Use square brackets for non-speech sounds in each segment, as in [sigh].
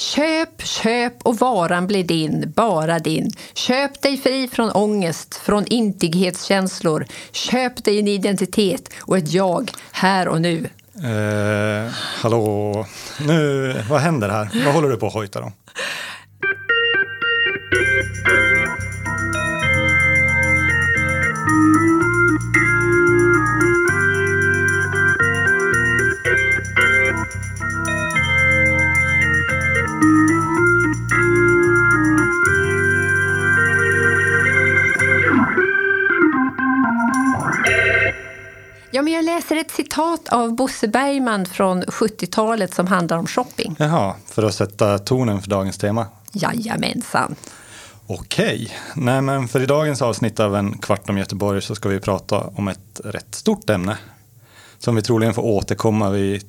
Köp, köp och varan blir din, bara din. Köp dig fri från ångest, från intighetskänslor. Köp dig en identitet och ett jag här och nu. Eh, hallå, nu, vad händer här? Vad håller du på att hojta om? Ja, men jag läser ett citat av Bosse Bergman från 70-talet som handlar om shopping. Jaha, för att sätta tonen för dagens tema. Jajamensan. Okej, nej men för i dagens avsnitt av En kvart om Göteborg så ska vi prata om ett rätt stort ämne som vi troligen får återkomma vid,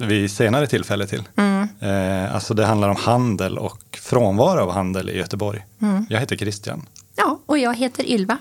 vid senare tillfälle till. Mm. Eh, alltså det handlar om handel och frånvaro av handel i Göteborg. Mm. Jag heter Christian. Ja, och jag heter Ylva.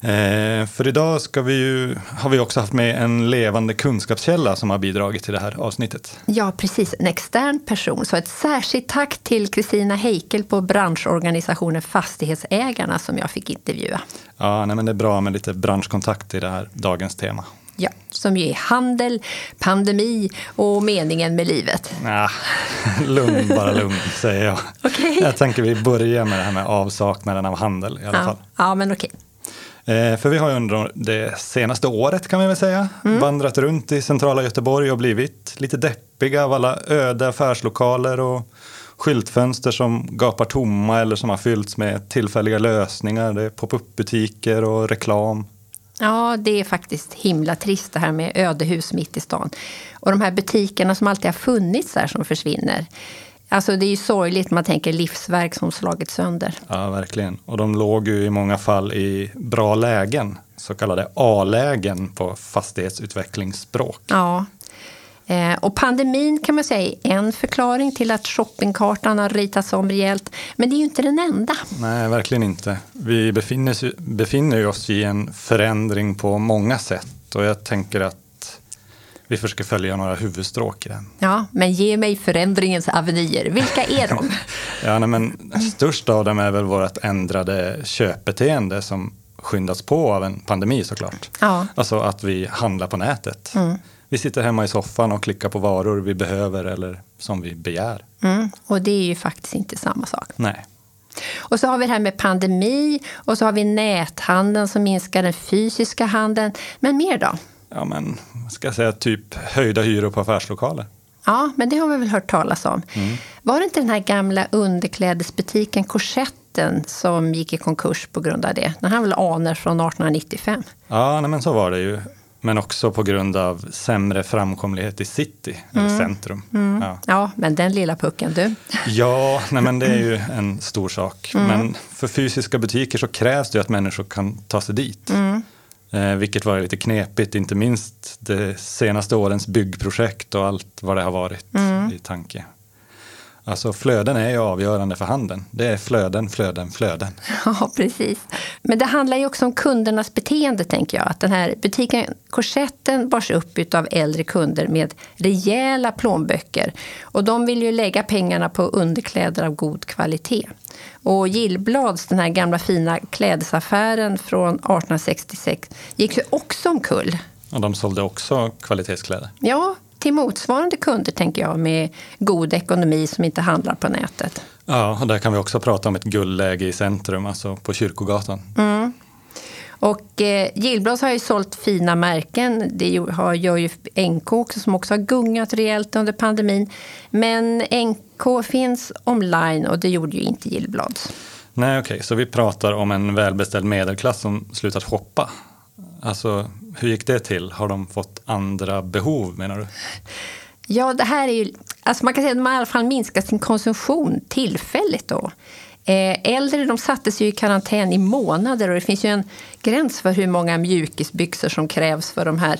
Eh, för idag ska vi ju, har vi också haft med en levande kunskapskälla som har bidragit till det här avsnittet. Ja, precis. En extern person. Så ett särskilt tack till Kristina Heikel på branschorganisationen Fastighetsägarna som jag fick intervjua. Ja, nej, men det är bra med lite branschkontakt i det här dagens tema. Ja, som ju är handel, pandemi och meningen med livet. Nah, [laughs] lugn, bara lugn, säger jag. [laughs] Okej. Jag tänker vi börjar med det här med avsaknaden av handel i alla Ja, fall. ja, men okej. Eh, för vi har under det senaste året kan vi väl säga Mm. vandrat runt i centrala Göteborg och blivit lite deppiga av alla öde affärslokaler och skyltfönster som gapar tomma eller som har fyllts med tillfälliga lösningar. Det är pop-up-butiker och reklam. Ja, det är faktiskt himla trist det här med ödehus mitt i stan. Och de här butikerna som alltid har funnits där som försvinner. Alltså det är ju sorgligt, man tänker livsverk som slagits sönder. Ja, verkligen. Och de låg ju i många fall i bra lägen, så kallade A-lägen på fastighetsutvecklingsspråk. Ja. Eh, Och pandemin kan man säga är en förklaring till att shoppingkartan har ritats om rejält. Men det är ju inte den enda. Nej, verkligen inte. Vi befinner, befinner oss i en förändring på många sätt och jag tänker att vi försöker följa några huvudstråk i den. Ja, men ge mig förändringens avenyer. Vilka är de? [laughs] Ja, nej, men störst av dem är väl vårt ändrade köpbeteende som skyndats på av en pandemi såklart. Ja. Alltså att vi handlar på nätet. Mm. Vi sitter hemma i soffan och klickar på varor vi behöver eller som vi begär. Mm, och det är ju faktiskt inte samma sak. Nej. Och så har vi det här med pandemi och så har vi näthandeln som minskar den fysiska handeln. Men mer då? Ja, men ska jag säga, typ höjda hyror på affärslokaler. Ja, men det har vi väl hört talas om. Var det inte den här gamla underklädesbutiken Korsetten som gick i konkurs på grund av det? Den har väl anor från 1895? Ja, nej, men så var det ju. Men också på grund av sämre framkomlighet i city, eller centrum. Ja. Ja, men den lilla pucken du. Ja, nej, men det är ju [laughs] en stor sak. Men för fysiska butiker så krävs det ju att människor kan ta sig dit. Eh, vilket var lite knepigt, inte minst de senaste årens byggprojekt och allt vad det har varit i tanke. Alltså flöden är ju avgörande för handeln. Det är flöden, flöden, flöden. [laughs] Ja, precis. Men det handlar ju också om kundernas beteende, tänker jag. Att den här butiken Korsetten bars upp av äldre kunder med rejäla plånböcker. Och de vill ju lägga pengarna på underkläder av god kvalitet. Och Gillblads, den här gamla fina klädesaffären från 1866, gick ju också omkull. Och de sålde också kvalitetskläder. Ja, till motsvarande kunder, tänker jag, med god ekonomi som inte handlar på nätet. Ja, och där kan vi också prata om ett guldläge i centrum, alltså på Kyrkogatan. Och eh, Gillblads har ju sålt fina märken. Det har, gör ju NK också, som också har gungat rejält under pandemin. Men NK finns online och det gjorde ju inte Gillblads. Nej, okej, så vi pratar om en välbeställd medelklass som slutat shoppa. Alltså, hur gick det till? Har de fått andra behov, menar du? Ja, det här är ju... Alltså man kan säga att man i alla fall minskar sin konsumtion tillfälligt då. Eh, äldre de sattes ju i karantän i månader och det finns ju en gräns för hur många mjukisbyxor som krävs för de här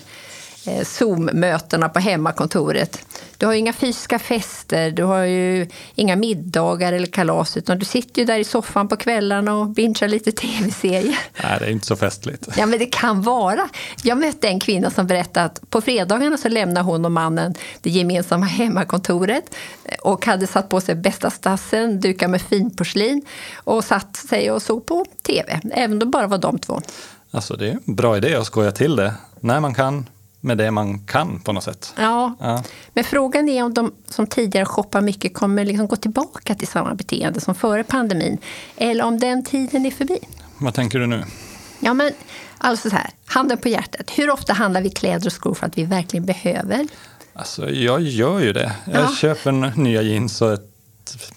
eh, Zoom-mötena på hemmakontoret. Du har ju inga fysiska fester, du har ju inga middagar eller kalas, utan du sitter ju där i soffan på kvällarna och bingear lite tv-serier. Nej, det är inte så festligt. Ja, men det kan vara. Jag mötte en kvinna som berättade att på fredagarna så lämnar hon och mannen det gemensamma hemmakontoret och hade satt på sig bästa stassen, dukat med finporslin och satt sig och såg på tv, även om det bara var de två. Alltså det är en bra idé att skoja till det när man kan med det man kan på något sätt. Ja, Ja. men frågan är om de som tidigare shoppar mycket kommer liksom gå tillbaka till samma beteende som före pandemin, eller om den tiden är förbi. Vad tänker du nu? Ja, men alltså så här, handen på hjärtat. Hur ofta handlar vi kläder och skor för att vi verkligen behöver? Alltså, jag gör ju det. Jag Ja. köper nya jeans och ett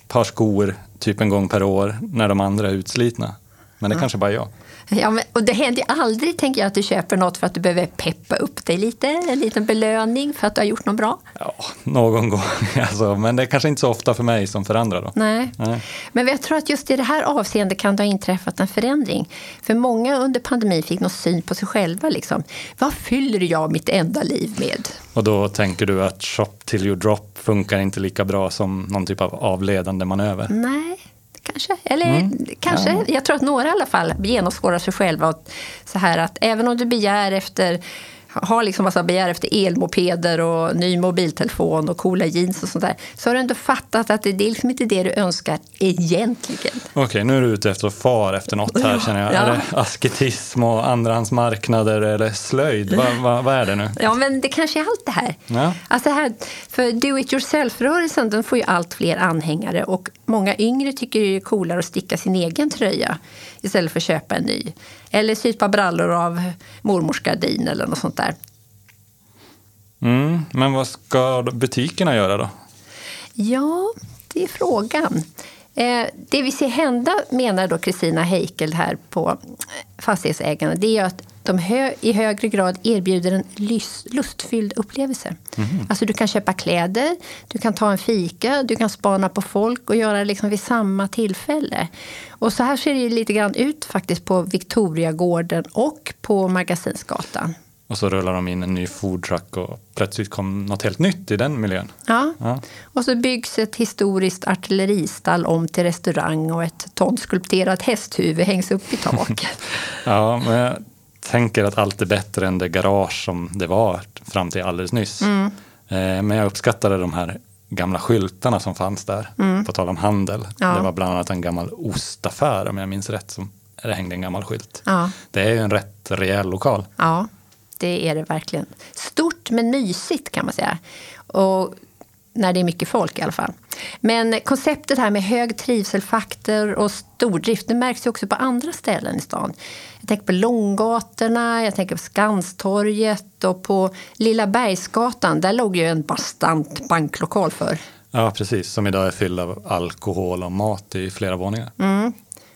par skor typ en gång per år när de andra är utslitna. Men det är kanske bara jag. Ja, men, och det händer ju aldrig, tänker jag, att du köper något för att du behöver peppa upp dig lite. En liten belöning för att du har gjort något bra. Ja, någon gång. [laughs] Alltså, men det är kanske inte så ofta för mig som för andra. Då. Nej. Nej. Men jag tror att just i det här avseendet kan det ha inträffat en förändring. För många under pandemin fick någon syn på sig själva. Liksom. Vad fyller jag mitt enda liv med? Och då tänker du att shop till you drop funkar inte lika bra som någon typ av avledande manöver. Nej, kanske. Eller kanske. Jag tror att några i alla fall genomskådar sig själva. Och så här att även om du begär efter har liksom massa begär efter elmopeder och ny mobiltelefon och coola jeans och sånt där. Så har du ändå fattat att det det är liksom inte det du önskar egentligen. Okej, nu är du ute efter att far efter något här känner jag. Ja. Är det asketism och andrahandsmarknader eller slöjd? Vad vad- vad är det nu? Ja, men det kanske är allt det här. Ja. Alltså här för do it yourself-rörelsen den får ju allt fler anhängare och många yngre tycker det är coolare att sticka sin egen tröja istället för att köpa en ny. Eller sy ett par brallor av mormors gardin eller något sånt där. Mm, men vad ska butikerna göra då? Ja, det är frågan. Eh, det vi ser hända, menar då Kristina Heikel här på Fastighetsägarna, det är att de hö i högre grad erbjuder en lustfylld upplevelse. Alltså du kan köpa kläder, du kan ta en fika, du kan spana på folk och göra det liksom vid samma tillfälle. Och så här ser det lite grann ut faktiskt på Victoriagården och på Magasinsgatan. Och så rullar de in en ny foodtruck och plötsligt kom något helt nytt i den miljön. Ja. Ja. Och så byggs ett historiskt artilleristall om till restaurang och ett tonskulpterat hästhuvud hängs upp i taket. [laughs] Ja, men jag tänker att allt är bättre än det garage som det var fram till alldeles nyss. Mm. Eh, Men jag uppskattade de här gamla skyltarna som fanns där, på tal om handel. Mm. Ja. Det var bland annat en gammal ostaffär om jag minns rätt, som det hängde en gammal skylt. Ja. Det är ju en rätt rejäl lokal. ja, det är det verkligen. Stort men mysigt kan man säga. Och när det är mycket folk i alla fall. Men konceptet här med hög trivselfaktor och stordrift det märks ju också på andra ställen i stan. Jag tänker på Långgatorna, jag tänker på Skanstorget och på Lilla Bergsgatan. Där låg ju en bastant banklokal för. Ja, precis. Som idag är fylld av alkohol och mat i flera våningar. Mm.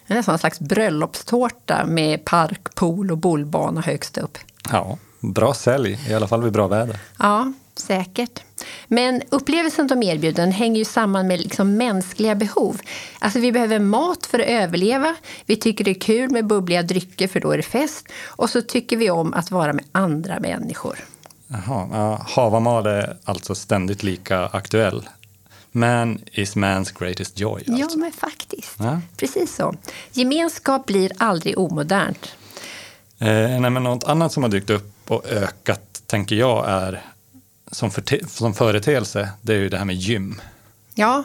Det är nästan en slags bröllopstårta med park, pool och bollbana högst upp. Ja, bra sälj, i alla fall vid bra väder. Ja, säkert. Men upplevelsen de erbjuder hänger ju samman med liksom mänskliga behov. Alltså vi behöver mat för att överleva. Vi tycker det är kul med bubbliga drycker för då är det fest. Och så tycker vi om att vara med andra människor. Jaha, ja, Havamal är alltså ständigt lika aktuell. Man is man's greatest joy. Ja, Alltså. men faktiskt. Ja. Precis så. Gemenskap blir aldrig omodernt. Eh, nej, men något annat som har dykt upp och ökat, tänker jag, är som, förte- som företeelse, det är ju det här med gym. Ja.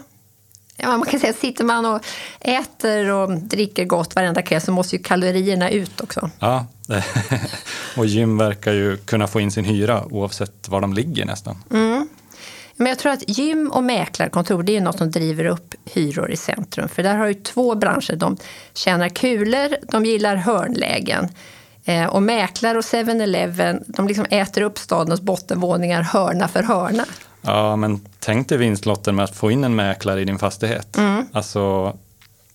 ja, man kan säga sitter man och äter och dricker gott varenda kväll så måste ju kalorierna ut också. Ja, [laughs] och gym verkar ju kunna få in sin hyra oavsett var de ligger nästan. Men jag tror att gym och mäklarkontor det är något som driver upp hyror i centrum. För där har ju två branscher. De tjänar kulor, de gillar hörnlägen. Eh, och mäklare och 7-Eleven de liksom äter upp stadens bottenvåningar hörna för hörna. Ja, men tänk dig vinstlotten med att få in en mäklare i din fastighet. Alltså,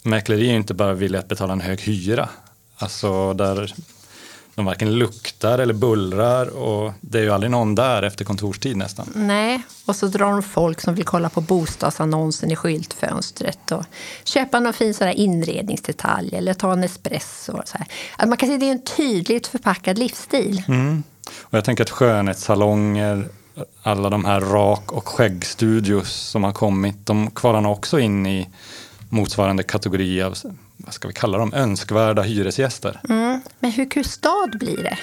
mäkleri är ju inte bara vilja att betala en hög hyra. Alltså, där de varken luktar eller bullrar och det är ju aldrig någon där efter kontorstid nästan. Nej, och så drar de folk som vill kolla på bostadsannonsen i skyltfönstret och köpa någon fin sån inredningsdetalj eller ta en espresso. Och så här. Att man kan att det är en tydligt förpackad livsstil. Och jag tänker att skönhetssalonger alla de här rak och skäggstudios som har kommit, de kvalar också in i motsvarande kategori av, vad ska vi kalla dem, önskvärda hyresgäster. Mm. Men hur kustad blir det?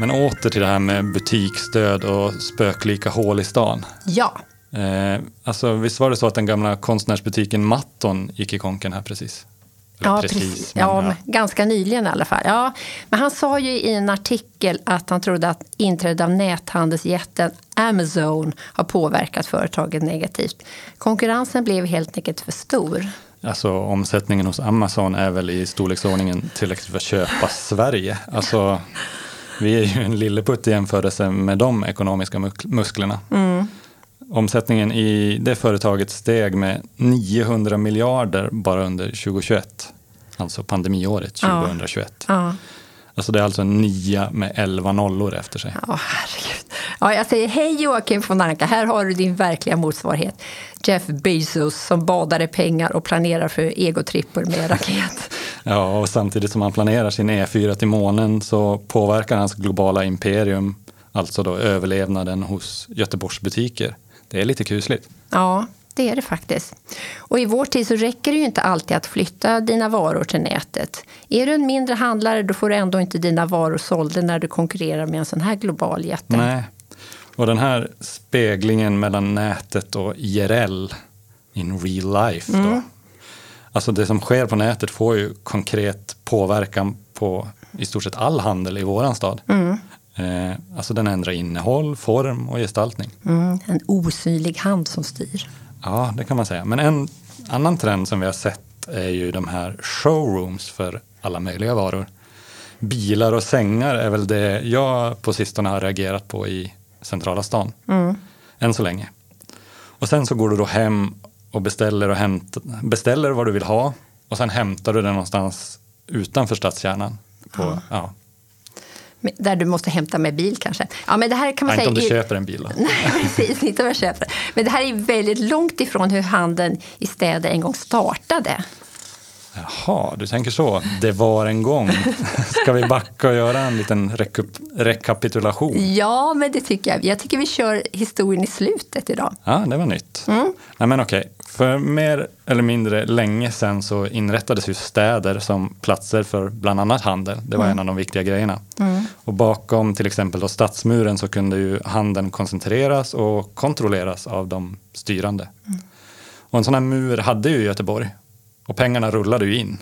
Men åter till det här med butiksdöd och spöklika hål i stan. Ja. Eh, alltså, visst var det så att den gamla konstnärsbutiken Matton gick i konken här precis? Ja, precis. precis. Men, ja, ja, ganska nyligen i alla fall. Ja, men han sa ju i en artikel att han trodde att inträdet av näthandelsjätten Amazon har påverkat företaget negativt. Konkurrensen blev helt enkelt för stor. Alltså omsättningen hos Amazon är väl i storleksordningen tillräckligt för att köpa Sverige. Alltså, vi är ju en lilleputt i jämförelse med de ekonomiska musklerna. Mm. Omsättningen i det företaget steg med 900 miljarder bara under 2021. Alltså pandemiåret 2021. Ja. Ja. Alltså det är alltså en nia med 11 nollor efter sig. Ja, herregud. Ja, jag säger hej Joakim von Anka, här har du din verkliga motsvarighet. Jeff Bezos som badar i pengar och planerar för egotripper med raket. [laughs] ja, och samtidigt som han planerar sin E4 till månen så påverkar hans globala imperium, alltså då överlevnaden hos Göteborgs butiker. Det är lite kusligt. Ja, det är det faktiskt. Och i vår tid så räcker det ju inte alltid att flytta dina varor till nätet. Är du en mindre handlare då får du ändå inte dina varor sålda när du konkurrerar med en sån här global jätte. Nej, och den här speglingen mellan nätet och IRL, in real life, mm. då. Alltså det som sker på nätet får ju konkret påverkan på i stort sett all handel i våran stad. Mm. Eh, alltså den ändrar innehåll, form och gestaltning. Mm, en osynlig hand som styr. Ja, det kan man säga. Men en annan trend som vi har sett är ju de här showrooms för alla möjliga varor. Bilar och sängar är väl det jag på sistone har reagerat på i centrala stan. Mm. Än så länge. Och sen så går du då hem och beställer, och hämt, beställer vad du vill ha och sen hämtar du det någonstans utanför stadskärnan. På, ja. ja där du måste hämta med bil kanske. Ja, men det här kan man Nej, säga, inte om du köper en bil. Då. [laughs] Nej, precis. Inte om jag köper. Men det här är väldigt långt ifrån hur handeln i städer en gång startade. Jaha, du tänker så. Det var en gång. [laughs] Ska vi backa och göra en liten rekapitulation? Ja, men det tycker jag. Jag tycker vi kör historien i slutet idag. Ja, det var nytt. Mm. Nej, men okej. För mer eller mindre länge sedan så inrättades ju städer som platser för bland annat handel. Det var mm. en av de viktiga grejerna. Mm. Och bakom till exempel då stadsmuren så kunde ju handeln koncentreras och kontrolleras av de styrande. Mm. Och en sån här mur hade ju Göteborg och pengarna rullade ju in.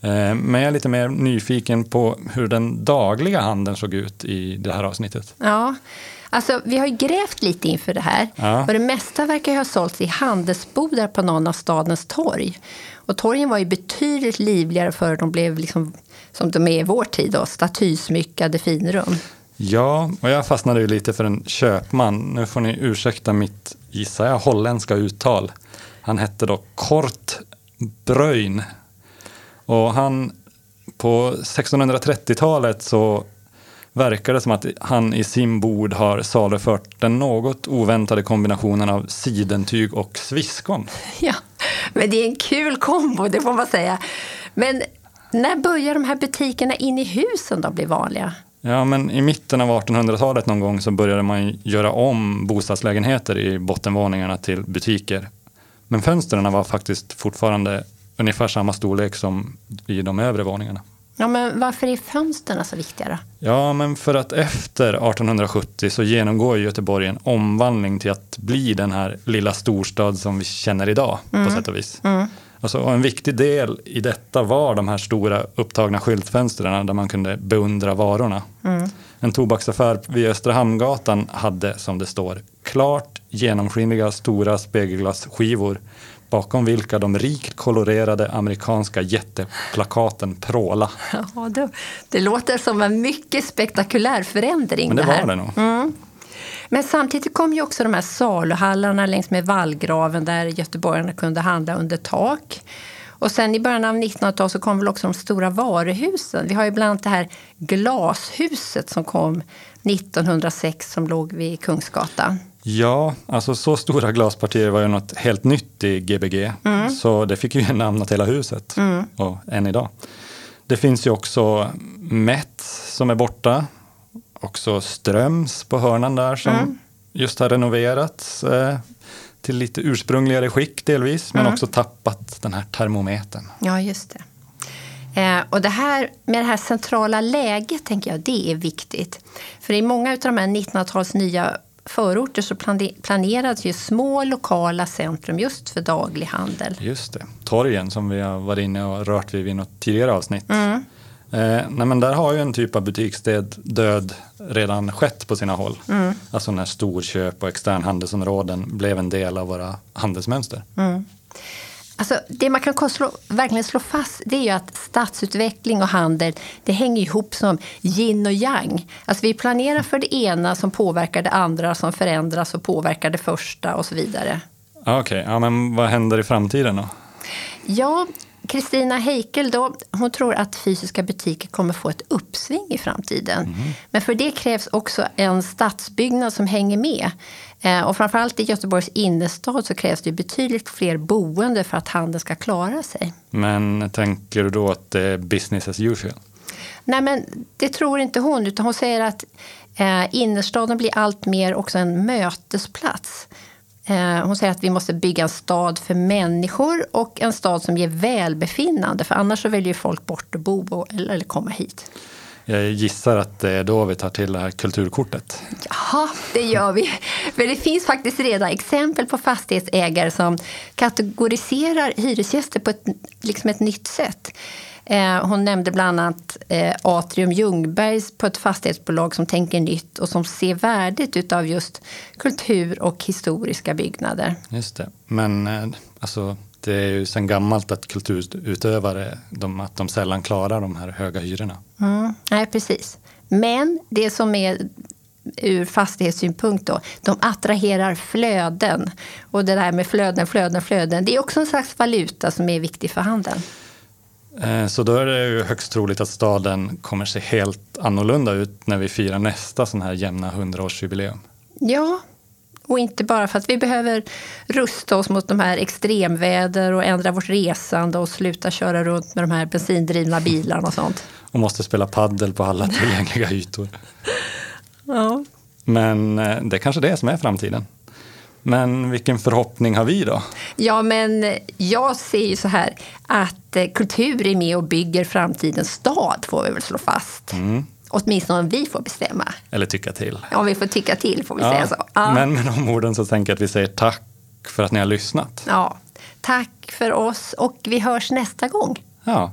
Eh, men jag är lite mer nyfiken på hur den dagliga handeln såg ut i det här avsnittet. Ja, alltså vi har ju grävt lite inför det här. Ja. Och det mesta verkar ha sålts i handelsbodar på någon av stadens torg. Och torgen var ju betydligt livligare före de blev liksom, som de är i vår tid, då, statysmyckade finrum. Ja, och jag fastnade ju lite för en köpman. Nu får ni ursäkta mitt, gissar jag, holländska uttal. Han hette då Kort Bröjn. Och han, på 1630-talet så verkar det som att han i sin bod har salufört den något oväntade kombinationen av sidentyg och sviskon. [laughs] Ja, men det är en kul kombo, det får man säga. Men när börjar de här butikerna in i husen då bli vanliga? Ja, men i mitten av 1800-talet någon gång så började man göra om bostadslägenheter i bottenvåningarna till butiker. Men fönstren var faktiskt fortfarande ungefär samma storlek som i de övre våningarna. Ja, men varför är fönstren så viktiga då? Ja, men för att efter 1870 så genomgår Göteborg en omvandling till att bli den här lilla storstad som vi känner idag mm. på sätt och vis. Mm. Alltså, och en viktig del i detta var de här stora upptagna skyltfönstren där man kunde beundra varorna. Mm. En tobaksaffär vid Östra Hamngatan hade, som det står, klart genomskinliga stora spegelglasskivor bakom vilka de rikt kolorerade amerikanska jätteplakaten pråla. Ja, det, det låter som en mycket spektakulär förändring. Men det, det var det nog. Mm. Men samtidigt kom ju också de här saluhallarna längs med vallgraven där göteborgarna kunde handla under tak. Och sen i början av 1900-talet så kom väl också de stora varuhusen. Vi har ju bland annat det här glashuset som kom 1906 som låg vid Kungsgatan. Ja, alltså så stora glaspartier var ju något helt nytt i Gbg. Mm. Så det fick ju namnet hela huset, mm. och än idag. Det finns ju också Met som är borta. Också Ströms på hörnan där som mm. just har renoverats eh, till lite ursprungligare skick delvis, men mm. också tappat den här termometern. Ja, just det. Eh, och det här med det här centrala läget, tänker jag, det är viktigt. För i många av de här 1900-tals nya förorter så planerades ju små lokala centrum just för daglighandel. Just det. Torgen som vi har varit inne och rört vid i något tidigare avsnitt. Mm. Eh, nej men där har ju en typ av butiksdöd död redan skett på sina håll. Mm. Alltså när storköp och externhandelsområden blev en del av våra handelsmönster. Mm. Alltså, det man kan slå, verkligen slå fast det är ju att stadsutveckling och handel det hänger ihop som yin och yang. Alltså, vi planerar för det ena som påverkar det andra som förändras och påverkar det första och så vidare. Okej, okay. ja, men vad händer i framtiden då? Ja, Kristina Heikel då, hon tror att fysiska butiker kommer få ett uppsving i framtiden. Mm. Men för det krävs också en stadsbyggnad som hänger med. Eh, och framförallt i Göteborgs innerstad så krävs det betydligt fler boende för att handeln ska klara sig. Men tänker du då att det är business as usual? Nej, men det tror inte hon, utan hon säger att eh, innerstaden blir allt mer också en mötesplats. Eh, hon säger att vi måste bygga en stad för människor och en stad som ger välbefinnande. För annars så väljer folk bort att bo eller komma hit. Jag gissar att det är då vi tar till det här kulturkortet. Ja, det gör vi. För det finns faktiskt redan exempel på fastighetsägare som kategoriserar hyresgäster på ett, liksom ett nytt sätt. Eh, hon nämnde bland annat eh, Atrium Ljungbergs på ett fastighetsbolag som tänker nytt och som ser värdet av just kultur och historiska byggnader. Just det. Men eh, alltså, det är ju sedan gammalt att kulturutövare de, att de sällan klarar de här höga hyrorna. Mm, nej, precis. Men det som är ur fastighetssynpunkt då, de attraherar flöden. Och det där med flöden, flöden, flöden, det är också en slags valuta som är viktig för handeln. Eh, så då är det ju högst troligt att staden kommer se helt annorlunda ut när vi firar nästa sån här jämna 100-årsjubileum. Ja, och inte bara för att vi behöver rusta oss mot de här extremväder och ändra vårt resande och sluta köra runt med de här bensindrivna bilarna och sånt. Och måste spela paddel på alla tillgängliga ytor. ja. Men eh, det är kanske det som är framtiden. Men vilken förhoppning har vi då? Ja, men jag ser ju så här att eh, kultur är med och bygger framtidens stad, får vi väl slå fast. Mm. Åtminstone om vi får bestämma. Eller tycka till. Om vi får tycka till, får vi ja, säga så. Ja. Men med de orden så tänker jag att vi säger tack för att ni har lyssnat. Ja, tack för oss och vi hörs nästa gång. Ja.